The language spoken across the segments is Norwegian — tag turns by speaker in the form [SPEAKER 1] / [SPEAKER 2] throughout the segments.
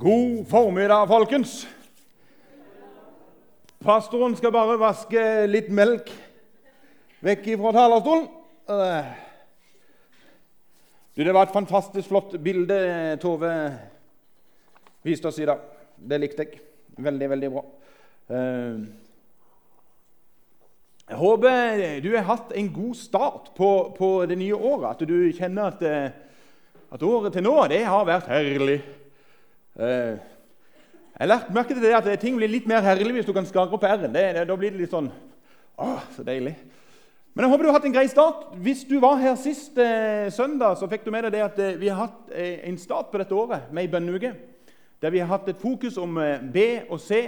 [SPEAKER 1] God formiddag, folkens. Pastoren skal bare vaske litt melk vekk fra talerstolen. Det var et fantastisk flott bilde Tove viste oss i dag. Det likte jeg. Veldig, veldig bra. Eh. Jeg håper du har hatt en god start på, på det nye året. At du kjenner at, eh, at året til nå det har vært herlig. Eh, jeg har lagt merke til det at ting blir litt mer herlig hvis du kan skare opp r-en. Da blir det litt sånn Åh, så deilig. Men jeg håper du har hatt en grei start. Hvis du var her sist eh, søndag, så fikk du med deg det at eh, vi har hatt eh, en start på dette året med ei bønneuke. Der vi har hatt et fokus om eh, B og C,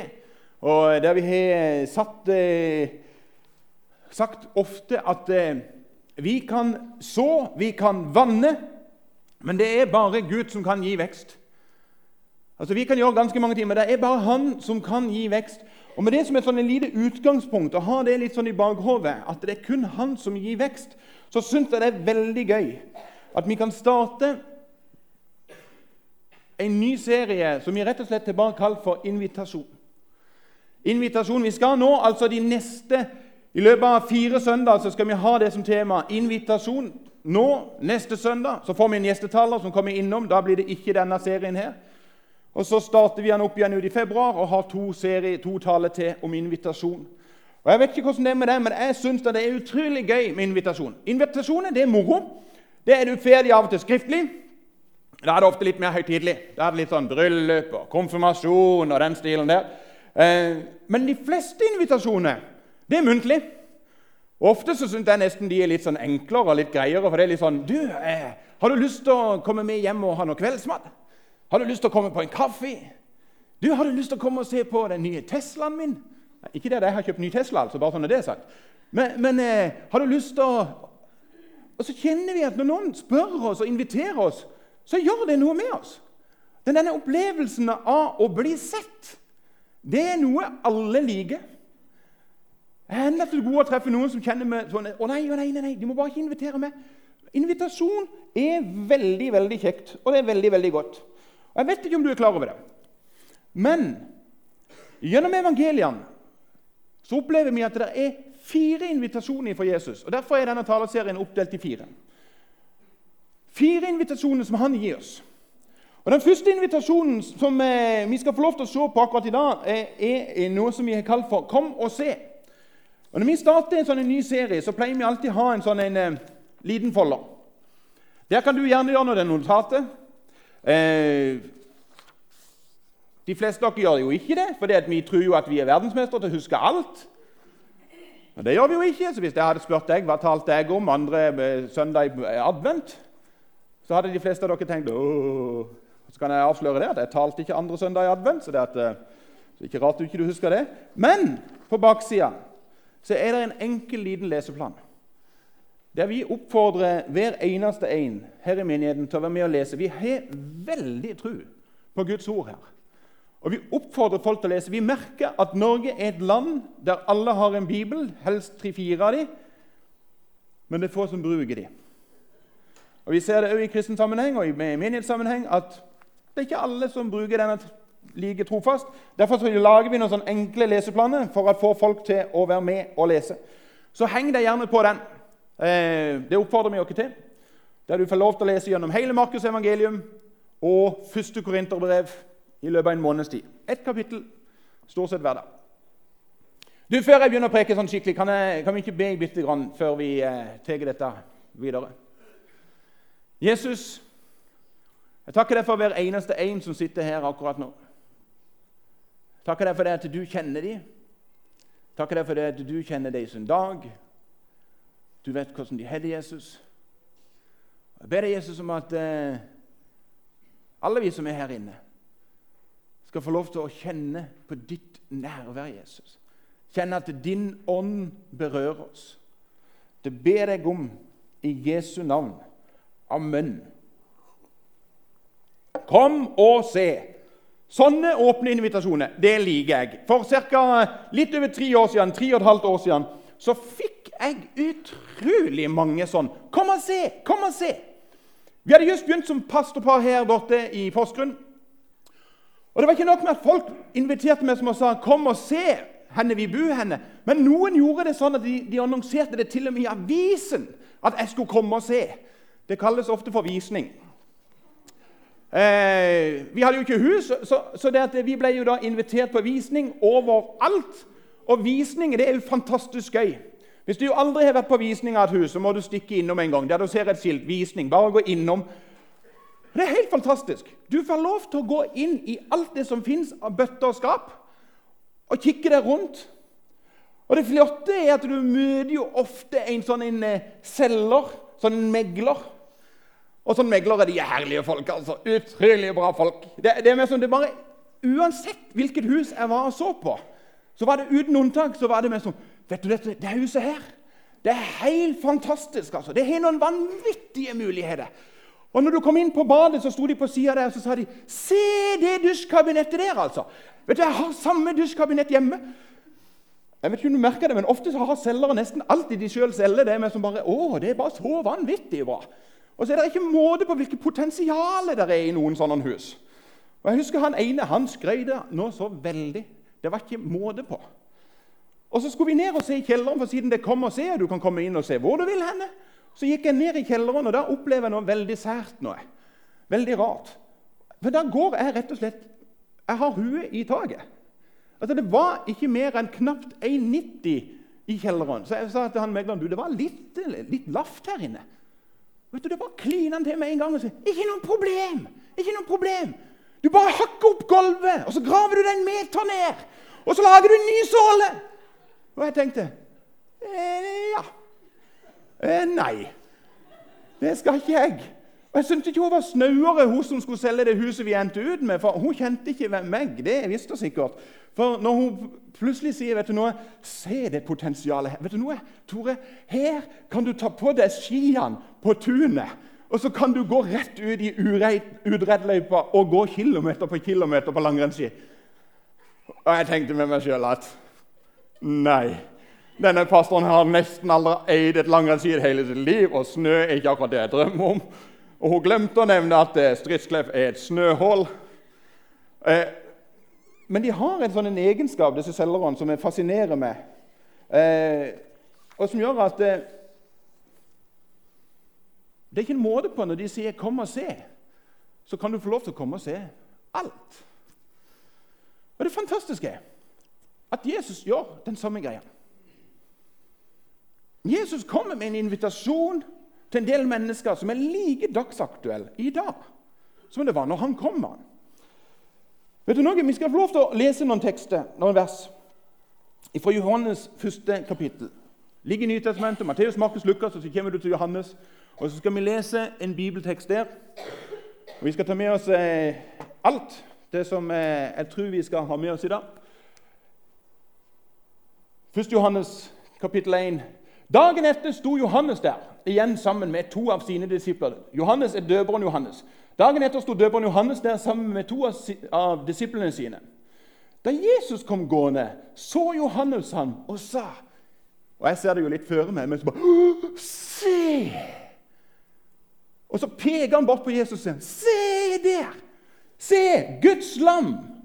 [SPEAKER 1] og der vi har eh, satt, sagt ofte at vi kan så, vi kan vanne, men det er bare Gud som kan gi vekst. Altså, Vi kan gjøre ganske mange ting, men det er bare han som kan gi vekst. Og Med det som et sånn lite utgangspunkt, å ha det litt sånn i bakhodet, at det er kun han som gir vekst, så syns jeg det er veldig gøy at vi kan starte en ny serie som vi rett og slett har bare kalt for Invitasjon. Invitasjon. Vi skal nå, altså de neste I løpet av fire søndager så skal vi ha det som tema. Invitasjon. Nå, neste søndag, så får vi en gjestetaler som kommer innom. Da blir det ikke denne serien her. Og Så starter vi den opp igjen ut i februar og har to, serie, to taler til om invitasjon. Og Jeg vet ikke hvordan det er med det, men jeg syns det er utrolig gøy med invitasjon. Invitasjoner det er moro. Det er du ferdig av og til skriftlig. Da er det ofte litt mer høytidelig. Da er det litt sånn bryllup og konfirmasjon og den stilen der. Eh, men de fleste invitasjoner det er muntlig. Ofte så syns jeg nesten de er litt sånn enklere og litt greiere. For det er litt sånn Du, eh, har du lyst til å komme med hjem og ha noe kveldsmat? Har du lyst til å komme på en kaffe? Du, Har du lyst til å komme og se på den nye Teslaen min? Ikke det at jeg har kjøpt ny Tesla, altså, bare sånn er det sagt. Men, men eh, har du lyst til å Og så kjenner vi at når noen spør oss og inviterer oss, så gjør det noe med oss. Den denne opplevelsen av å bli sett, det er noe alle liker. Jeg er nettopp god å treffe noen som kjenner meg sånn Å nei, å nei, nei, de må bare ikke invitere meg. Invitasjon er veldig, veldig kjekt, og det er veldig, veldig godt. Og Jeg vet ikke om du er klar over det, men gjennom evangeliene så opplever vi at det er fire invitasjoner fra Jesus. og Derfor er denne taleserien oppdelt i fire. Fire invitasjoner som han gir oss. Og Den første invitasjonen som eh, vi skal få lov til å se på akkurat i dag, er, noe som vi har kalt for 'Kom og se'. Og Når vi starter en sånn ny serie, så pleier vi alltid å ha en sånn en, en, liten folder. Der kan du gjerne gjøre noe notatet. Eh, de fleste av dere gjør jo ikke det, for vi tror jo at vi er verdensmestere til å huske alt. Men det gjør vi jo ikke. så Hvis jeg hadde spurt deg hva talte jeg om andre eh, søndag i advent, så hadde de fleste av dere tenkt Åh. Så kan jeg avsløre det at jeg talte ikke andre søndag i advent. så det er så ikke rart du ikke husker det. Men på baksida er det en enkel, liten leseplan der vi oppfordrer hver eneste en her i menigheten til å være med og lese. Vi har veldig tro på Guds ord her. Og Vi oppfordrer folk til å lese. Vi merker at Norge er et land der alle har en bibel, helst tre-fire av dem, men det er få som bruker dem. Og Vi ser det også i kristen sammenheng og i menighetssammenheng at det er ikke alle som bruker denne like trofast. Derfor lager vi noen sånne enkle leseplaner for å få folk til å være med og lese. Så heng deg gjerne på den. Eh, det oppfordrer vi dere til. Der du får lov til å lese gjennom hele Markus' evangelium og første korinterbrev i løpet av en måneds tid. Ett kapittel stort sett hver dag. Du, Før jeg begynner å preke sånn skikkelig, kan, jeg, kan vi ikke be bitte grann før vi eh, tar dette videre? Jesus, jeg takker deg for hver eneste en som sitter her akkurat nå. Takker deg for det at du kjenner dem. Takker deg for det at du kjenner deres dag, du vet hvordan de har Jesus. Jeg ber deg, Jesus, om at eh, alle vi som er her inne, skal få lov til å kjenne på ditt nærvær, Jesus. Kjenne at din ånd berører oss. Det ber jeg om i Jesu navn. Amen. Kom og se. Sånne åpne invitasjoner det liker jeg. For ca. litt over tre år siden, tre og et halvt år siden så fikk jeg utrolig mange sånn 'Kom og se! Kom og se!' Vi hadde just begynt som pastorpar her borte i Porsgrunn. Og Det var ikke nok med at folk inviterte meg som og sa 'kom og se henne vi bor henne'. Men noen gjorde det sånn at de, de annonserte det til og med i avisen at jeg skulle komme og se. Det kalles ofte for visning. Eh, vi hadde jo ikke hus, så, så vi ble jo da invitert på visning overalt. Og visning det er jo fantastisk gøy. Hvis du aldri har vært på visning av et hus, så må du stikke innom en gang. Der du ser et skilt 'Visning'. Bare gå innom. Det er helt fantastisk. Du får lov til å gå inn i alt det som fins av bøtter og skap, og kikke deg rundt. Og Det flotte er at du møter jo ofte en sånn en eh, selger, sånn en megler. Og sånn meglere de er herlige folk. altså. Utrolig bra folk. Det, det er mer som det bare, Uansett hvilket hus jeg var og så på, så var det uten unntak så var det mer som Vet du dette, det huset her det er helt fantastisk. altså. Det har noen vanvittige muligheter. Og når du kom inn på badet, så sto de på sida der og så sa de, 'Se det dusjkabinettet der!' altså. Vet du, Jeg har samme dusjkabinett hjemme. Jeg vet ikke om du merker det, men Ofte har selgere nesten alltid de sjøl selger det med som bare 'Å, det er bare så vanvittig bra'. Og så er det ikke måte på hvilket potensial det er i noen sånne hus. Og jeg husker Han ene han skrøt nå så veldig. Det var ikke måte på. Og Så skulle vi ned og se i kjelleren, for siden det kommer og ser, du kan komme inn og se hvor du vil. henne. Så gikk jeg ned i kjelleren, og da opplever jeg noe veldig sært. noe. Veldig rart. For da går jeg rett og slett Jeg har huet i taket. Altså Det var ikke mer enn knapt 1,90 i kjelleren. Så jeg sa til han megleren du, det var litt, litt lavt her inne. Vet du, Det bare kliner han til med en gang og sier 'Ikke noe problem!' ikke noe problem. Du bare hakker opp gulvet, og så graver du den meter ned. Og så lager du en ny såle. Og jeg tenkte eh, Ja. Eh, nei. Det skal ikke jeg. Og Jeg syntes ikke hun var snauere, hun som skulle selge det huset vi endte ut med. For hun kjente ikke meg. Det visste sikkert. For når hun plutselig sier vet du noe, Se det potensialet her. Vet du noe, Tore, Her kan du ta på deg skiene på tunet. Og så kan du gå rett ut i utreddløypa og gå kilometer på kilometer på langrennsski. Og jeg tenkte med meg sjøl at nei. Denne pastoren har nesten aldri eid et langrennsski hele sitt liv, og snø er ikke akkurat det jeg drømmer om. Og Hun glemte å nevne at Stridsklepp er et snøhull. Eh, men de har en sånn egenskap disse selgerne, som fascinerer meg, eh, og som gjør at eh, Det er ikke en måte på når de sier 'kom og se', så kan du få lov til å komme og se alt. Og Det fantastiske at Jesus gjør den samme greia. Jesus kommer med en invitasjon til en del mennesker som er like dagsaktuelle i dag som det var når han kom. Vet du noe? Vi skal få lov til å lese noen tekster, noen vers, fra Johannes første kapittel. Ligger i Nytestamentet, Matteus, Markus, Lukas, og så kommer du til Johannes. Og Så skal vi lese en bibeltekst der. Og Vi skal ta med oss eh, alt det som eh, jeg tror vi skal ha med oss i dag. 1. Johannes kapittel 1. Dagen etter sto Johannes der igjen sammen med to av sine disipler. Johannes er døperen Johannes. Dagen etter sto døperen Johannes der sammen med to av disiplene sine. Da Jesus kom gående, så Johannes ham og sa Og jeg ser det jo litt føre meg, men så bare Se! Og så peker han bort på Jesus og sier, 'Se der! Se, Guds lam!'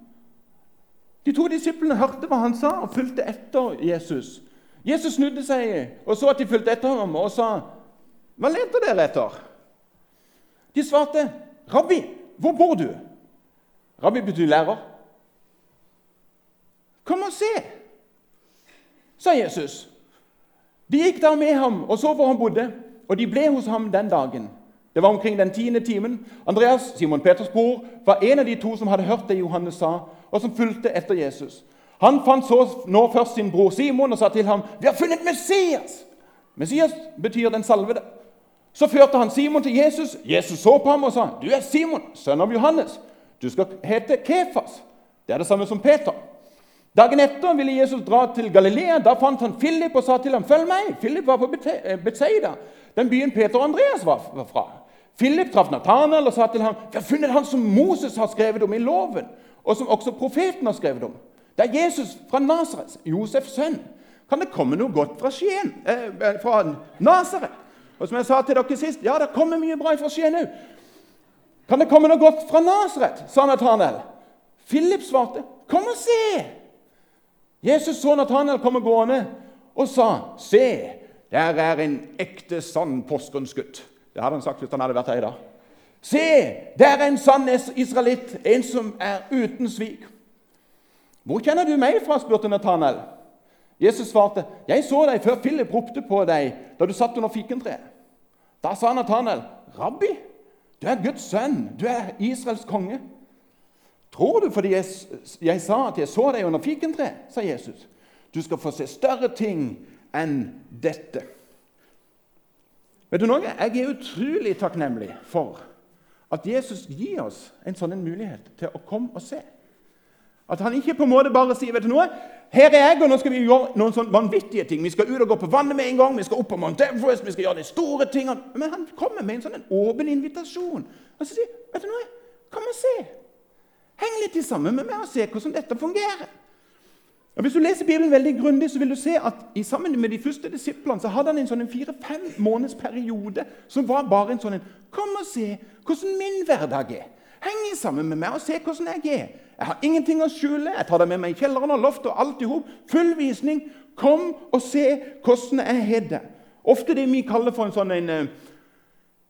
[SPEAKER 1] De to disiplene hørte hva han sa, og fulgte etter Jesus. Jesus snudde seg og så at de fulgte etter ham, og sa, 'Hva leter dere etter?' De svarte, 'Rabbi, hvor bor du?' Rabbi betyr lærer. 'Kom og se', sa Jesus. De gikk der med ham og så hvor han bodde, og de ble hos ham den dagen. Det var omkring den tiende timen. Andreas, Simon Peters bror, var en av de to som hadde hørt det Johannes sa, og som fulgte etter Jesus. Han fant så nå først sin bror Simon og sa til ham, 'Vi har funnet Messias!' Messias betyr den salvede. Så førte han Simon til Jesus. Jesus så på ham og sa, 'Du er Simon, sønn av Johannes. Du skal hete Kefas.' Det er det samme som Peter. Dagen etter ville Jesus dra til Galilea. Da fant han Philip og sa til ham, 'Følg meg.' Philip var på Betseida, den byen Peter og Andreas var fra. Philip traff Nathanael og sa til ham, 'Vi har funnet han som Moses har skrevet om i loven', og som også profeten har skrevet om.' Det er Jesus fra Nasaret, Josefs sønn. Kan det komme noe godt fra Skien? Eh, eh fra Nasaret? Og som jeg sa til dere sist, ja, det kommer mye bra fra Skien òg. Kan det komme noe godt fra Nasaret? sa Nathanael. Philip svarte, 'Kom og se!' Jesus så Nathanael komme gående og sa, 'Se, der er en ekte, sann påskensgutt.' Det hadde han sagt hvis han hadde vært her i dag. Se, der er en sann israelitt, en som er uten svik. Hvor kjenner du meg fra? spurte Nathanael. Jesus svarte, 'Jeg så deg før Philip ropte på deg da du satt under fikentreet.' Da sa Nathanael, 'Rabbi, du er Guds sønn, du er Israels konge.' 'Tror du fordi jeg, jeg sa at jeg så deg under fikentreet?' sa Jesus. 'Du skal få se større ting enn dette.' Vet du noe? Jeg er utrolig takknemlig for at Jesus gir oss en sånn mulighet til å komme og se. At han ikke på en måte bare sier vet du noe, her er jeg, og nå skal vi gjøre noen sånne vanvittige ting. Vi skal ut og gå på vannet med en gang, vi skal opp på Mount Everest, vi skal gjøre de store tingene. Men han kommer med en sånn en åpen invitasjon. Og så sier vet du noe, kom og se. Heng litt sammen med meg og se hvordan dette fungerer. Og Hvis du leser Bibelen veldig grundig, så vil du se at i sammen med de første disiplene så hadde han en sånn fire-fem måneders periode som var bare en sånn Kom og se hvordan min hverdag er. Heng sammen med meg og se hvordan jeg er. Jeg har ingenting å skjule. Jeg tar deg med meg i kjelleren og loftet og alt i hop. Full visning. Kom og se hvordan jeg har det. Ofte det vi kaller for en sånn en, eh,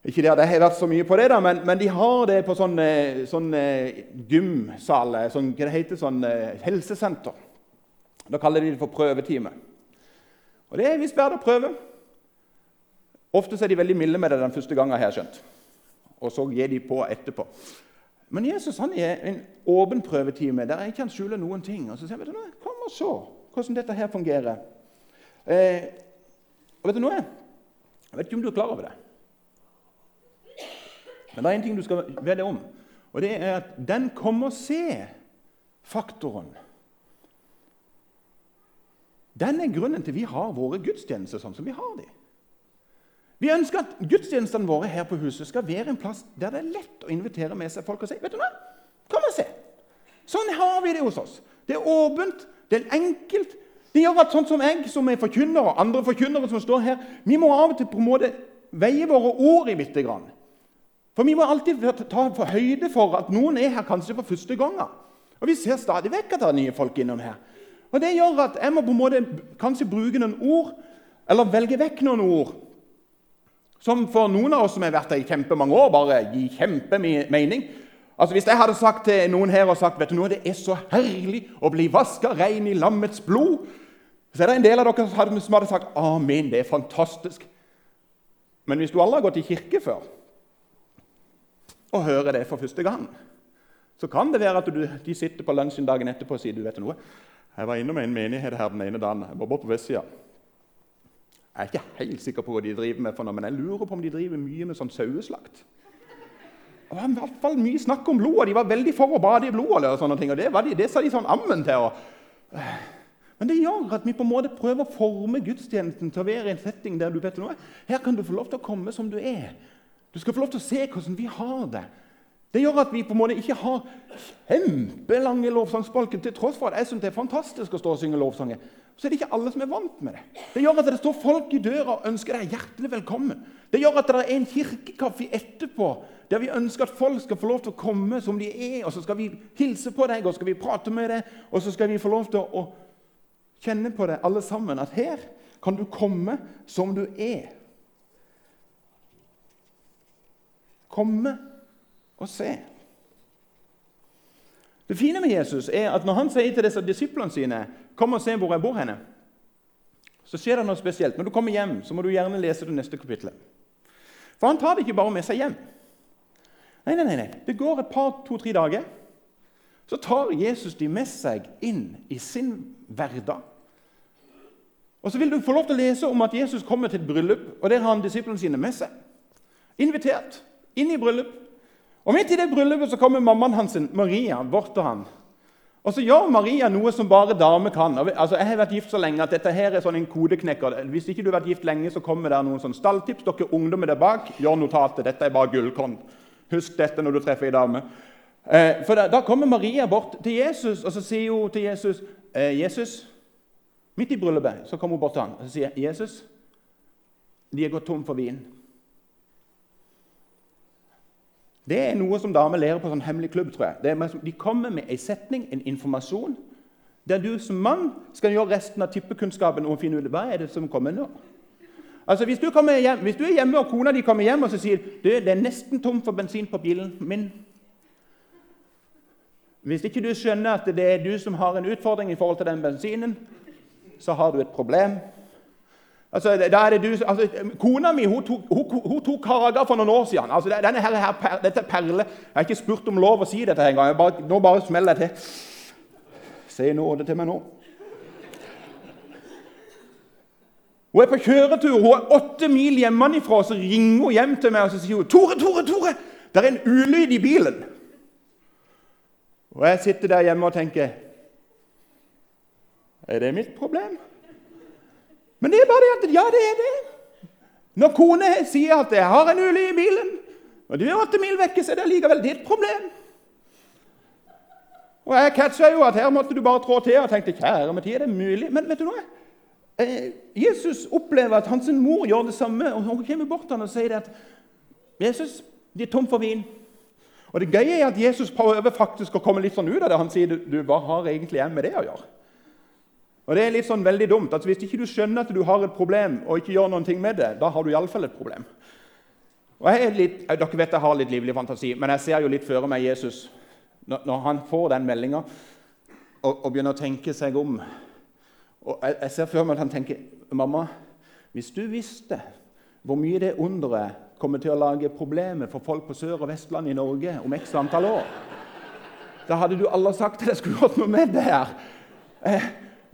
[SPEAKER 1] Ikke det at jeg har vært så mye på det, da, men, men de har det på sånn, sånn gymsal, sånn, hva det heter, sånn helsesenter. Da kaller de det for prøvetime. Og Det er visst verdt å prøve. Ofte er de veldig milde med det den første gangen, har jeg skjønt. Og så gir de på etterpå. Men Jesus han er en åpen prøvetime der jeg ikke kan skjule noen ting. Og så sier han, vet du noe, Kom og se hvordan dette her fungerer. Eh, og vet du noe? Jeg vet ikke om du er klar over det. Men det er en ting du skal vite om. Og det er at den kommer og se-faktoren den er grunnen til vi har våre gudstjenester sånn som vi har dem. Vi ønsker at gudstjenestene våre her på huset skal være en plass der det er lett å invitere med seg folk og si vet du hva? Kom og se. Sånn har vi det hos oss. Det er åpent, det er enkelt. Det gjør at sånn som jeg, som er forkynner, og andre forkynnere som står her, vi må av og til på en måte veie våre ord i bitte grann. For vi må alltid ta for høyde for at noen er her kanskje for første gang. Og vi ser stadig vekk at det er nye folk innom her. Og Det gjør at jeg må på en måte kanskje bruke noen ord, eller velge vekk noen ord, som for noen av oss som har vært her i kjempemange år, bare gir kjempemening. Altså Hvis jeg hadde sagt til noen her og sagt vet du noe, det er så herlig å bli vaska rein i lammets blod, så er det en del av dere som hadde sagt amen, det er fantastisk. Men hvis du aldri har gått i kirke før og hører det for første gang, så kan det være at du, de sitter på lunsjen dagen etterpå og sier du vet noe, jeg var innom en menighet her den ene dagen. Jeg var på vestsida. Jeg er ikke helt sikker på hva de driver med, for noe, men jeg lurer på om de driver mye med sånn saueslakt. Det var i hvert fall mye snakk om blod, og de var veldig for å bade i blod. og sånne ting, og Det, de, det sa de sånn ammen til. Og... Men det gjør at vi på en måte prøver å forme gudstjenesten til å være en setting der du vet noe. Her kan du få lov til å komme som du er. Du skal få lov til å se hvordan vi har det. Det gjør at vi på en måte ikke har kjempelange lovsangspalken til tross for at jeg synes det er fantastisk å stå og synge lovsanger. Så er det ikke alle som er vant med det. Det gjør at det står folk i døra og ønsker deg hjertelig velkommen. Det gjør at det er en kirkekaffe etterpå der vi ønsker at folk skal få lov til å komme som de er. og Så skal vi hilse på deg og skal vi prate med deg, og så skal vi få lov til å kjenne på det alle sammen. At her kan du komme som du er. Komme og se. Det fine med Jesus er at når han sier til disse disiplene sine kom og se hvor jeg bor henne, så skjer det noe spesielt. Når du kommer hjem, så må du gjerne lese det neste kapittelet. For han tar det ikke bare med seg hjem. Nei, nei, nei. Det går et par, to-tre dager. Så tar Jesus de med seg inn i sin hverdag. Og Så vil du få lov til å lese om at Jesus kommer til et bryllup, og der har han disiplene sine med seg. Invitert inn i bryllup. Og Midt i det bryllupet så kommer mammaen hans, Maria, bort til han. Og så gjør Maria noe som bare damer kan. Altså, jeg har vært gift så lenge at dette her er sånn en kodeknekker. Hvis ikke du har vært gift lenge, så kommer det noen sånn stalltips. Dere ungdommer der bak, gjør notatet. Dette er bare gullkorn. Husk dette når du treffer ei dame. Eh, for da, da, kommer Maria bort til Jesus, og så sier hun til Jesus eh, Jesus, Midt i bryllupet så kommer hun bort til han og så sier Jesus, de er gått tom for vin. Det er noe som damer lærer på sånn hemmelig klubb. tror jeg. De kommer med en setning, en informasjon, der du som mann skal gjøre resten av tippekunnskapen og finne ut hva er det som kommer nå. Altså, hvis du, hjem, hvis du er hjemme og kona di kommer hjem og så sier du, det er nesten tom for bensin på bilen min Hvis ikke du skjønner at det er du som har en utfordring i forhold til den bensinen, så har du et problem. Altså, da er det du, altså, Kona mi hun tok, hun, hun tok Karaga for noen år siden. Altså, denne her, her, dette perle, Jeg har ikke spurt om lov å si dette engang. Nå bare smeller jeg til. Si nåde til meg nå. Hun er på kjøretur, hun er åtte mil hjemmefra, så ringer hun hjem til meg og så sier hun, 'Tore, Tore, Tore, det er en ulyd i bilen.' Og jeg sitter der hjemme og tenker Er det mitt problem? Men det er bare det at ja, det er det. Når kone sier at 'jeg har en ulykke i bilen', og du er åtte mil vekke, så er det likevel ditt problem. Og Jeg catcha jo at her måtte du bare trå til og tenkte 'kjære med tid, er det mulig?' Men vet du noe? Eh, Jesus opplever at hans mor gjør det samme. og Hun kommer bort til ham og sier at 'Jesus, de er tom for vin.' Og Det gøye er at Jesus prøver faktisk å komme litt sånn ut av det. Han sier du, 'Hva har egentlig jeg med det å gjøre?' Og Det er litt sånn veldig dumt. at Hvis ikke du skjønner at du har et problem, og ikke gjør noen ting med det, da har du iallfall et problem. Og jeg er litt, Dere vet jeg har litt livlig fantasi, men jeg ser jo litt føre meg Jesus når, når han får den meldinga og, og begynner å tenke seg om og jeg, jeg ser før meg at han tenker Mamma, hvis du visste hvor mye det underet kommer til å lage problemer for folk på Sør- og Vestlandet i Norge om x antall år, da hadde du alle sagt at jeg skulle gjort noe med det her.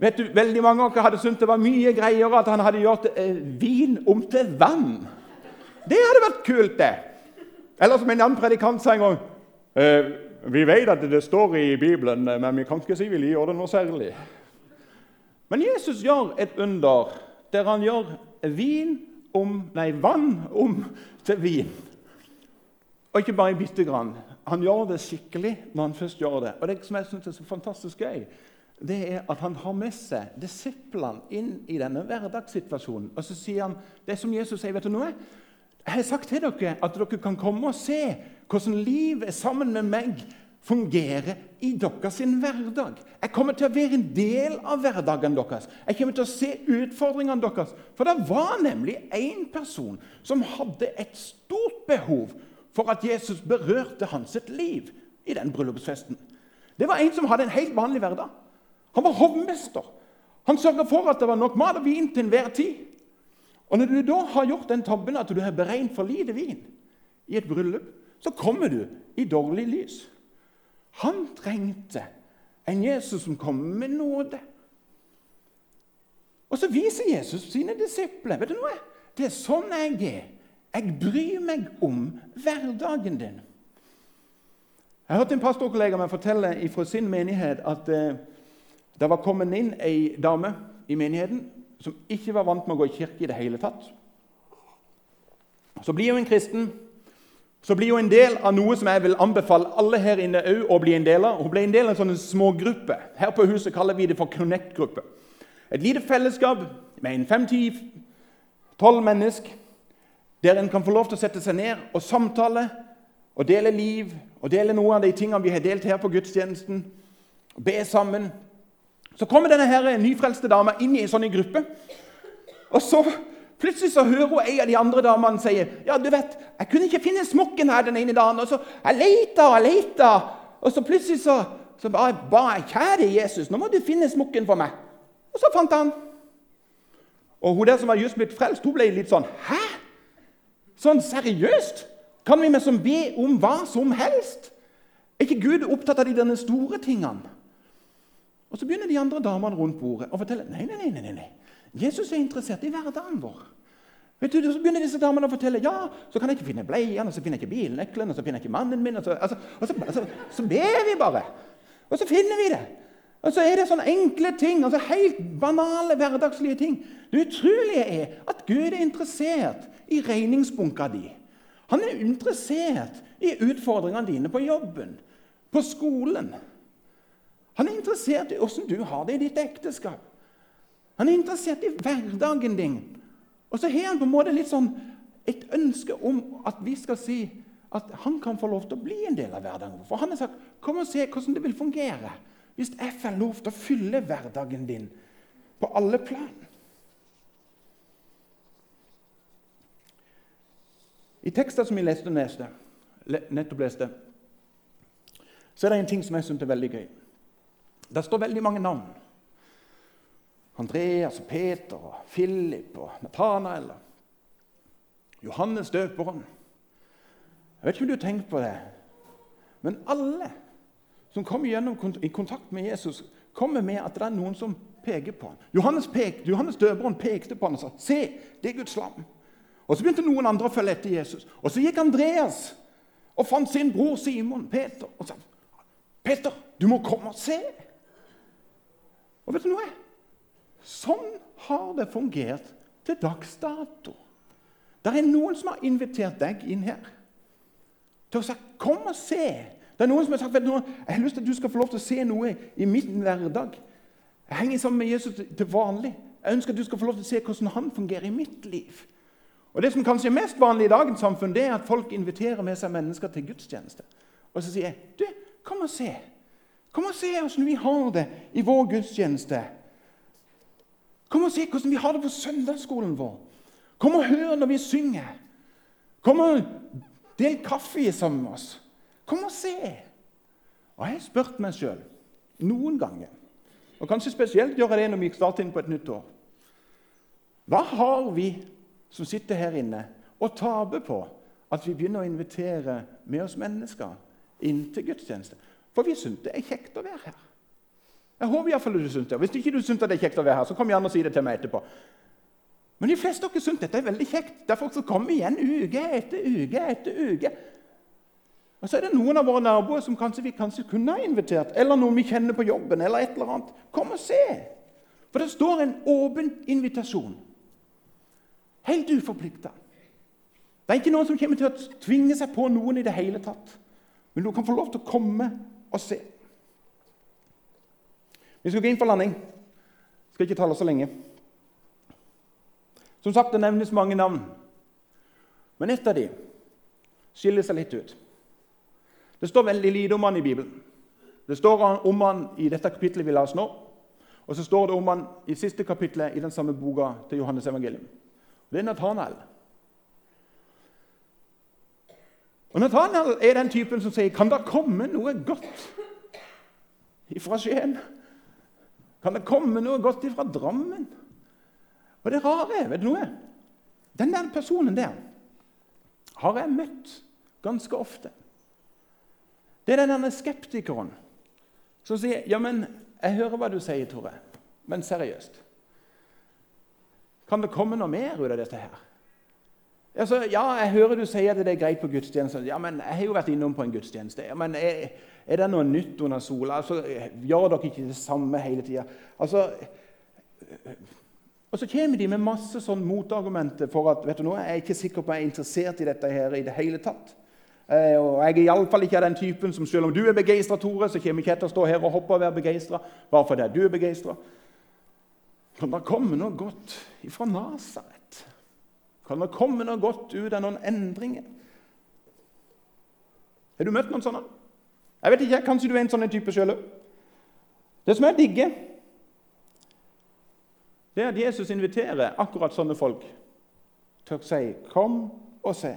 [SPEAKER 1] Eh, vet du, Veldig mange av dere hadde syntes det var mye greiere at han hadde gjort eh, vin om til vann. Det hadde vært kult, det. Eller som en annen predikant sa en gang eh, Vi vet at det står i Bibelen, men vi kan ikke si vi gjør det noe særlig. Men Jesus gjør et under der han gjør vin om, nei, vann om til vin. Og ikke bare bitte grann. Han gjør det skikkelig når han først gjør det. Og Det som jeg synes er så fantastisk gøy, det er at han har med seg disiplene inn i denne hverdagssituasjonen. Og så sier han det som Jesus sier. vet du noe? Jeg har sagt til dere at dere kan komme og se hvordan livet sammen med meg fungerer i deres hverdag. Jeg kommer til å være en del av hverdagen deres. Jeg kommer til å se utfordringene deres. For det var nemlig én person som hadde et stort behov for at Jesus berørte hans liv i den bryllupsfesten. Det var en som hadde en helt vanlig hverdag. Han var hovmester. Han sørga for at det var nok mat og vin til enhver tid. Og Når du da har gjort den tabben at du har beregnet for lite vin i et bryllup, så kommer du i dårlig lys. Han trengte en Jesus som kom med nåde. Og så viser Jesus sine disipler vet du noe? Det er sånn jeg er. Jeg bryr meg om hverdagen din. Jeg hørte en pastorkollega meg fortelle fra sin menighet at eh, det var kommet inn ei dame i menigheten som ikke var vant med å gå i kirke i det hele tatt. Så blir hun en kristen så blir hun en del av noe som jeg vil anbefale alle her inne å bli en del av. Hun ble en del av en sånn smågruppe. Her på huset kaller vi det for Connect-gruppe. Et lite fellesskap med en fem-ti-tolv mennesker der en kan få lov til å sette seg ned og samtale og dele liv og dele noen av de tingene vi har delt her på gudstjenesten. Be sammen. Så kommer denne her nyfrelste dama inn i en sånn gruppe. Og så Plutselig så hører hun en av de andre damene si ja, du vet, jeg kunne ikke finne smokken her den ene dagen. og så Jeg leita og leita, og så plutselig så, så bare ba jeg kjære Jesus, nå må du finne smokken for meg. Og så fant han. Og hun der som var just blitt frelst, hun ble litt sånn Hæ? Sånn seriøst? Kan vi med som be om hva som helst? Er ikke Gud opptatt av de denne store tingene? Og Så begynner de andre damene rundt bordet å fortelle nei, nei, nei, nei, nei. Jesus er interessert i hverdagen vår. Vet du, Så begynner disse damene å fortelle ja, så kan jeg ikke finne bleien, og så finner jeg ikke bilnøkkelen, og så finner jeg ikke mannen min. Og så, altså, og så, altså, så ber vi bare. Og så finner vi det. Og så er det sånne enkle ting, altså helt banale, hverdagslige ting. Det utrolige er at Gud er interessert i regningsbunka di. Han er interessert i utfordringene dine på jobben, på skolen. Han er interessert i åssen du har det i ditt ekteskap. Han er interessert i hverdagen din. Og så har han på en måte litt sånn et ønske om at vi skal si at han kan få lov til å bli en del av hverdagen. For han har sagt 'Kom og se hvordan det vil fungere' hvis jeg får lov til å fylle hverdagen din på alle plan. I teksten som vi leste, neste, nettopp leste, så er det en ting som jeg syns er veldig gøy. Der står veldig mange navn. Andreas og Peter og Philip og Nathanael Johannes døperen. Jeg vet ikke om du har tenkt på det, men alle som kommer i kontakt med Jesus, kommer med at det er noen som peker på ham. Johannes, pek, Johannes døperen pekte på ham og sa 'Se, det er Guds lam'. Og Så begynte noen andre å følge etter Jesus. Og Så gikk Andreas og fant sin bror Simon, Peter, og sa 'Peter, du må komme og se'. Og vet du noe? Sånn har det fungert til dags dato. Det er noen som har invitert deg inn her til å si 'Kom og se'. Det er noen som har sagt vet du noe, 'Jeg har lyst til at du skal få lov til å se noe i min hverdag'. Jeg henger sammen med Jesus til vanlig. Jeg ønsker at du skal få lov til å se hvordan han fungerer i mitt liv. Og Det som kanskje er mest vanlig i dagens samfunn, det er at folk inviterer med seg mennesker til gudstjeneste. Og så sier jeg, 'Du, kom og se. Kom og se hvordan vi har det i vår gudstjeneste.' Kom og se hvordan vi har det på søndagsskolen vår. Kom og hør når vi synger. Kom og del kaffe sammen med oss. Kom og se. Og Jeg har spurt meg sjøl noen ganger, og kanskje spesielt gjør jeg det når vi starter inn på et nytt år Hva har vi som sitter her inne, og tape på at vi begynner å invitere med oss mennesker inn til gudstjeneste? For vi syns det er kjekt å være her. Jeg håper i hvert fall du syns det. Hvis ikke du syns det er kjekt å være her, så kom gjerne og si det til meg etterpå. Men de fleste av dere syns dette er veldig kjekt. Derfor så kommer vi igjen uke etter uke etter uke. Og så er det noen av våre naboer som kanskje vi kanskje kunne ha invitert, eller noen vi kjenner på jobben, eller et eller annet. Kom og se! For det står en åpen invitasjon. Helt uforplikta. Det er ikke noen som kommer til å tvinge seg på noen i det hele tatt. Men du kan få lov til å komme og se. Vi skal gå inn for landing. Skal ikke tale så lenge. Som sagt, Det nevnes mange navn, men ett av dem skiller seg litt ut. Det står veldig lite om han i Bibelen. Det står om han i dette kapitlet vi la oss nå, og så står det om han i siste kapittelet i den samme boka til Johannes evangelium. Det er Nathanael. Og Nathanael er den typen som sier, 'Kan det komme noe godt ifra Skien?' Kan det komme noe godt ifra Drammen? Og det rare er, vet du noe? Den der personen der har jeg møtt ganske ofte. Det er den der skeptikeren som sier ja, men jeg hører hva du sier, Tore, men seriøst. Kan det komme noe mer ut av dette her? Altså, ja, jeg hører du sier at det er greit på gudstjeneste. Ja, men jeg har jo vært innom på en gudstjeneste. Ja, men er, er det noe nytt under sola? Altså, gjør dere ikke det samme hele tida? Altså, og så kommer de med masse sånn motargumenter for at vet du noe, jeg er ikke sikker på at jeg er interessert i dette her i det hele tatt. Eh, og Jeg er iallfall ikke av den typen som selv om du er begeistra, Tore, så kommer ikke jeg til å stå her og hoppe og være begeistra bare fordi du er begeistra. Men det kommer noe godt ifra Nasaret? Kan det komme noe godt ut av noen endringer? Har du møtt noen sånne? Jeg vet ikke, Kanskje du er en sånn type sjøl òg? Det som jeg digger, det er at Jesus inviterer akkurat sånne folk til å si 'kom og se'.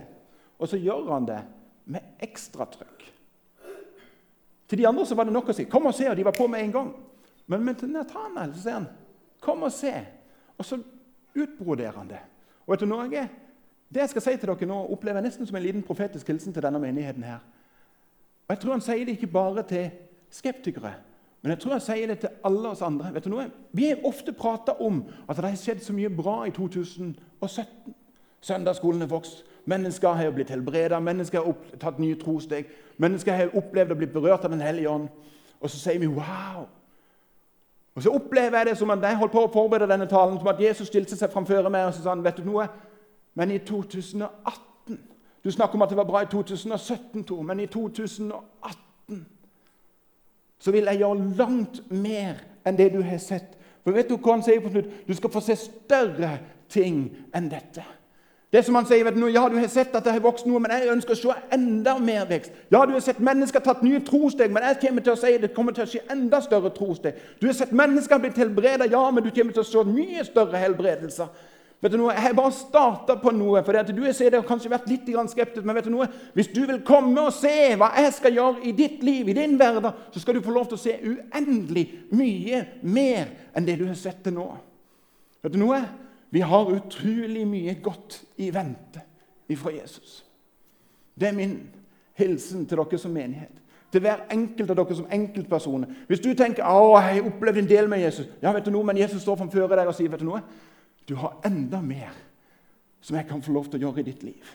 [SPEAKER 1] Og så gjør han det med ekstra trøkk. Til de andre så var det nok å si 'kom og se', og de var på med en gang. Men til Nathanael sier han 'kom og se', og så utbroderer han det. Og vet du noe? Det jeg skal si til dere nå, opplever jeg nesten som en liten profetisk hilsen til denne menigheten. her. Og Jeg tror han sier det ikke bare til skeptikere, men jeg tror han sier det til alle oss andre. Vet du noe? Vi har ofte prata om at det har skjedd så mye bra i 2017. Søndagsskolen har vokst. Mennesker har blitt helbreda, mennesker har tatt nye trosteg. Mennesker har opplevd å bli berørt av Den hellige ånd. Og så sier vi 'wow'. Og så opplever jeg det som at jeg holdt på å forberede denne talen, som at Jesus stilte seg framfor meg og så sa han, vet du noe? Men i 2018 Du snakker om at det var bra i 2017, Tor, men i 2018 så vil jeg gjøre langt mer enn det du har sett. For vet Du hva han sier på slutt? Du skal få se større ting enn dette. Det som han sier, vet du, ja, du har sett at det har vokst noe, men jeg ønsker å se enda mer vekst. Ja, du har sett mennesker tatt nye trosteg, men jeg kommer til å si det kommer til å skje enda større trosteg. Du har sett mennesker blitt helbredet, ja, men du kommer til å se mye større helbredelser. Vet du noe, Jeg har bare starta på noe. for det at du har kanskje vært litt skeptisk, men vet du noe? hvis du vil komme og se hva jeg skal gjøre i ditt liv, i din hverdag, så skal du få lov til å se uendelig mye mer enn det du har sett til nå. Vet du noe? Vi har utrolig mye godt i vente ifra Jesus. Det er min hilsen til dere som menighet. Til hver enkelt av dere som enkeltpersoner. Hvis du tenker å, jeg har opplevd en del med Jesus, ja, vet du noe, men Jesus står framfor deg og sier vet du noe, du har enda mer som jeg kan få lov til å gjøre i ditt liv.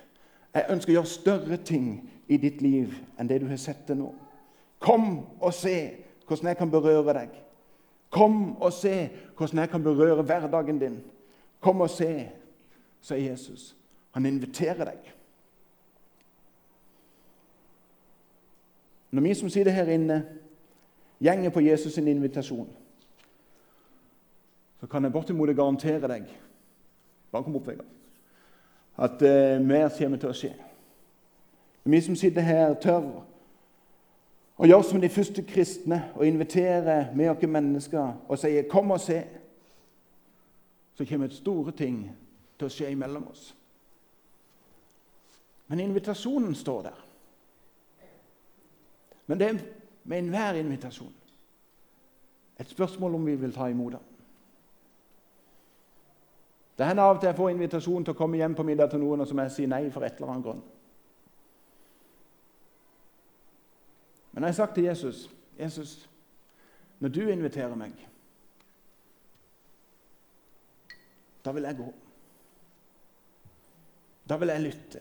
[SPEAKER 1] Jeg ønsker å gjøre større ting i ditt liv enn det du har sett til nå. Kom og se hvordan jeg kan berøre deg. Kom og se hvordan jeg kan berøre hverdagen din. Kom og se, sier Jesus. Han inviterer deg. Når vi som sitter her inne, gjenger på Jesus' sin invitasjon, så kan jeg bortimot garantere deg bare kom opp, Vegard, at eh, mer kommer til å skje. Vi som sitter her, tør å gjøre som de første kristne og invitere med oss mennesker og sier 'Kom og se', så kommer store ting til å skje imellom oss. Men invitasjonen står der. Men det er med enhver invitasjon et spørsmål om vi vil ta imot den. Det hender av og til jeg får invitasjon til å komme hjem på middag til noen, og som jeg sier nei for et eller annet grunn. Men jeg har sagt til Jesus Jesus, når du inviterer meg, da vil jeg gå. Da vil jeg lytte.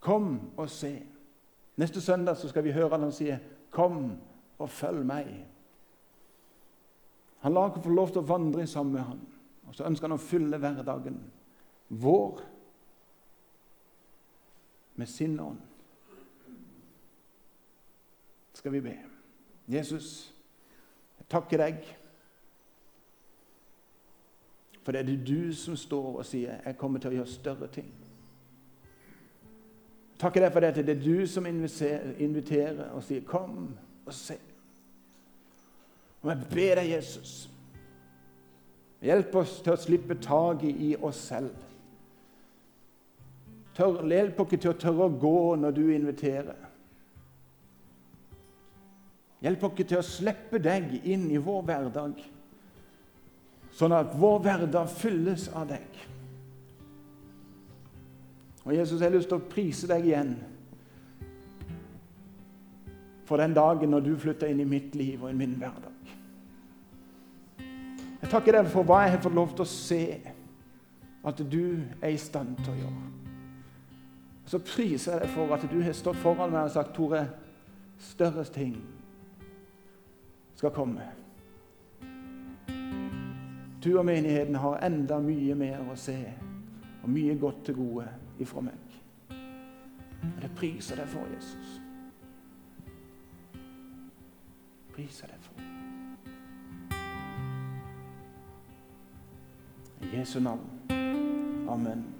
[SPEAKER 1] Kom og se. Neste søndag skal vi høre han si 'Kom og følg meg'. Han lar oss få lov til å vandre sammen med ham. Og så ønsker han å fylle hverdagen vår med sin ånd. Skal vi be. Jesus, jeg takker deg. For det er det du som står og sier 'Jeg kommer til å gjøre større ting'. Takk takker deg for dette. det er du som inviterer og sier 'Kom og se'. Og jeg ber deg, Jesus, hjelp oss til å slippe taket i oss selv. Tør, hjelp oss til å tørre å gå når du inviterer. Hjelp oss til å slippe deg inn i vår hverdag, sånn at vår hverdag fylles av deg. Og Jesus, jeg har lyst til å prise deg igjen for den dagen når du flytter inn i mitt liv og i min hverdag. Jeg takker deg for hva jeg har fått lov til å se at du er i stand til å gjøre. Så priser jeg deg for at du har stått foran meg og sagt Tore, større ting skal komme. Du og menigheten har enda mye mer å se og mye godt til gode ifra meg. Og det priser deg for, Jesus. Priser deg for. I Jesu navn. Amen.